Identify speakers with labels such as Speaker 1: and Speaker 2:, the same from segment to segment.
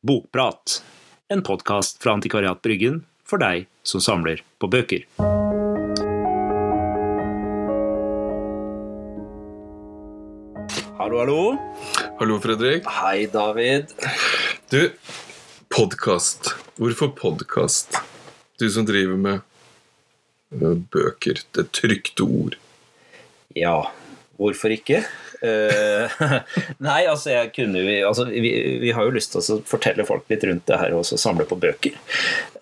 Speaker 1: Bokprat, en podkast fra Antikvariat Bryggen for deg som samler på bøker. Hallo, hallo.
Speaker 2: Hallo, Fredrik.
Speaker 1: Hei, David.
Speaker 2: Du, podkast. Hvorfor podkast? Du som driver med bøker. Det trykte ord.
Speaker 1: Ja, hvorfor ikke? Eh, nei, altså, jeg kunne vi, altså vi, vi har jo lyst til å fortelle folk litt rundt det her og samle på bøker.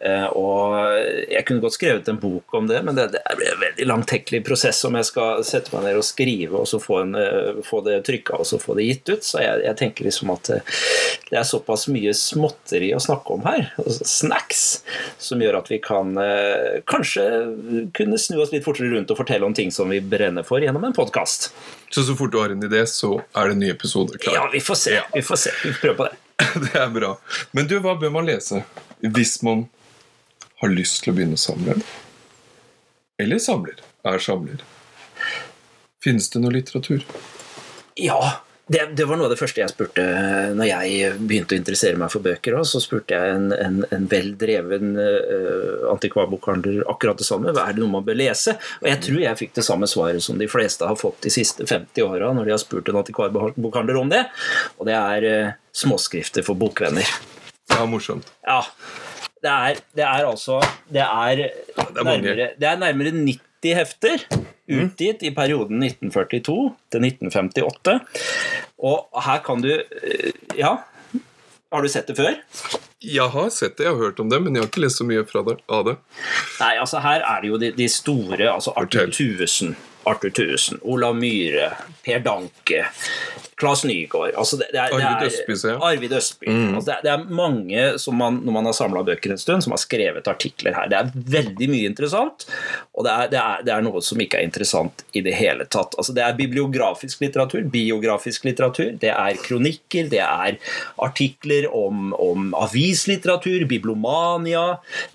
Speaker 1: Eh, og jeg kunne godt skrevet en bok om det, men det, det er en veldig langtekkelig prosess om jeg skal sette meg ned og skrive og så få, en, eh, få det trykka og så få det gitt ut. Så jeg, jeg, tenker liksom at det er såpass mye småtteri å snakke om her, altså snacks, som gjør at vi kan kanskje kunne snu oss litt fortere rundt og fortelle om ting som vi brenner for gjennom en podkast.
Speaker 2: Så så fort du har en idé, så er det en ny episode klar.
Speaker 1: Ja, vi får se. Vi får se. Vi prøver på det.
Speaker 2: det er bra. Men du, hva bør man lese hvis man har lyst til å begynne å samle? Eller samler? Er samler? Finnes det noe litteratur?
Speaker 1: Ja, det, det, var noe av det første jeg spurte når jeg begynte å interessere meg for bøker. Så spurte jeg en, en, en vel dreven uh, antikvarbokhandler akkurat det samme. Hva er det noe man bør lese? Og jeg tror jeg fikk det samme svaret som de fleste har fått de siste 50 åra når de har spurt en antikvarbokhandler om det. Og det er uh, småskrifter for bokvenner.
Speaker 2: Ja, morsomt.
Speaker 1: Ja. Det er, det er altså Det er, det er, nærmere, det er nærmere 90 hefter utgitt i perioden 1942 til 1958. Og her kan du eh, Ja, har du sett det før?
Speaker 2: Jeg har sett det, jeg har hørt om det, men jeg har ikke lest så mye det, av det.
Speaker 1: Nei, altså Her er det jo de, de store, altså Arthur Thuesen, Arthur Thuesen, Olav Myhre, Per Danke, Claes Nygaard altså det, det er,
Speaker 2: Arvid Østby,
Speaker 1: ser jeg. Arvid Østby. Mm. Altså det, det, er mange som man, når man har samla bøker en stund, som har skrevet artikler her. Det er veldig mye interessant, og det er, det er, er noe som ikke er interessant i det hele tatt. Altså det er bibliografisk litteratur, biografisk litteratur, det er kronikker, det er artikler om, om avislitteratur, biblomania,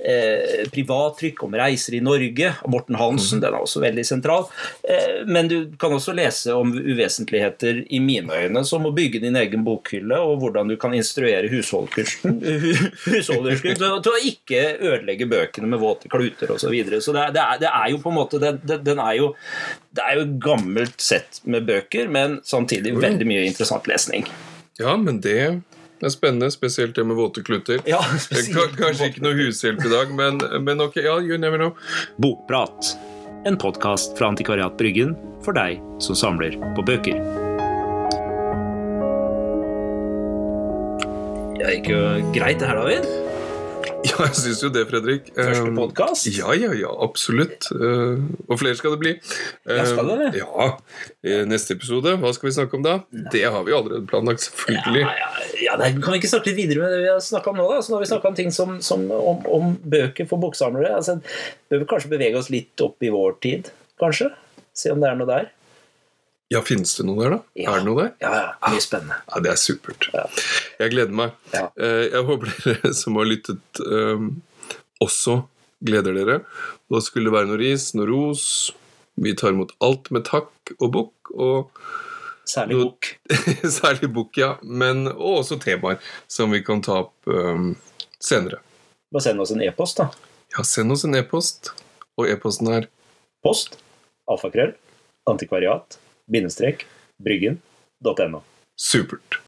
Speaker 1: eh, privattrykk om reiser i Norge, Morten Hansen, mm. den er også veldig sentral. Eh, men du kan også lese om uvesentligheter i mine øyne som å bygge din egen bokhylle, og hvordan du kan instruere husholdersken til, til å ikke ødelegge bøkene med våte kluter osv. Så, videre. så det, det, er, det, er, jo på en måte det, den er jo, det er jo gammelt sett med bøker, men samtidig veldig mye interessant lesning.
Speaker 2: Ja, men det det er spennende, spesielt det med våte kluter.
Speaker 1: Ja,
Speaker 2: Kanskje ikke noe hushjelp i dag, men, men ok, ja, you never know.
Speaker 1: Bokprat. En podkast fra Antikvariat Bryggen for deg som samler på bøker. Det gikk jo greit, det her, David.
Speaker 2: Ja, jeg syns jo det, Fredrik.
Speaker 1: Første um, podkast?
Speaker 2: Ja, ja, ja, absolutt. Uh, og flere skal det bli.
Speaker 1: Ja, skal det det?
Speaker 2: Uh, ja. Neste episode, hva skal vi snakke om da? Nei. Det har vi allerede planlagt, selvfølgelig.
Speaker 1: Ja, ja, ja det Kan vi ikke snakke litt videre med det vi har snakka om nå? da? Så nå har vi snakka om ting som, som om, om, bøker for boksamlere. Altså, bør vi kanskje bevege oss litt opp i vår tid, kanskje? Se om det er noe der.
Speaker 2: Ja, Finnes det noe der, da?
Speaker 1: Ja.
Speaker 2: Er det noe der?
Speaker 1: Ja, ja, mye spennende.
Speaker 2: Ja, Det er supert.
Speaker 1: Ja.
Speaker 2: Jeg gleder meg.
Speaker 1: Ja.
Speaker 2: Eh, jeg håper dere som har lyttet, um, også gleder dere. Da skulle det være noe ris, noe ros. Vi tar imot alt med takk og bukk. Og
Speaker 1: Særlig bukk.
Speaker 2: Særlig bukk, ja. Men, og også temaer som vi kan ta opp um, senere.
Speaker 1: Bare send oss en e-post, da.
Speaker 2: Ja, send oss en e-post. Og e-posten er
Speaker 1: Post. Alfakrøll. Antikvariat bindestrek bryggen.no.
Speaker 2: Supert.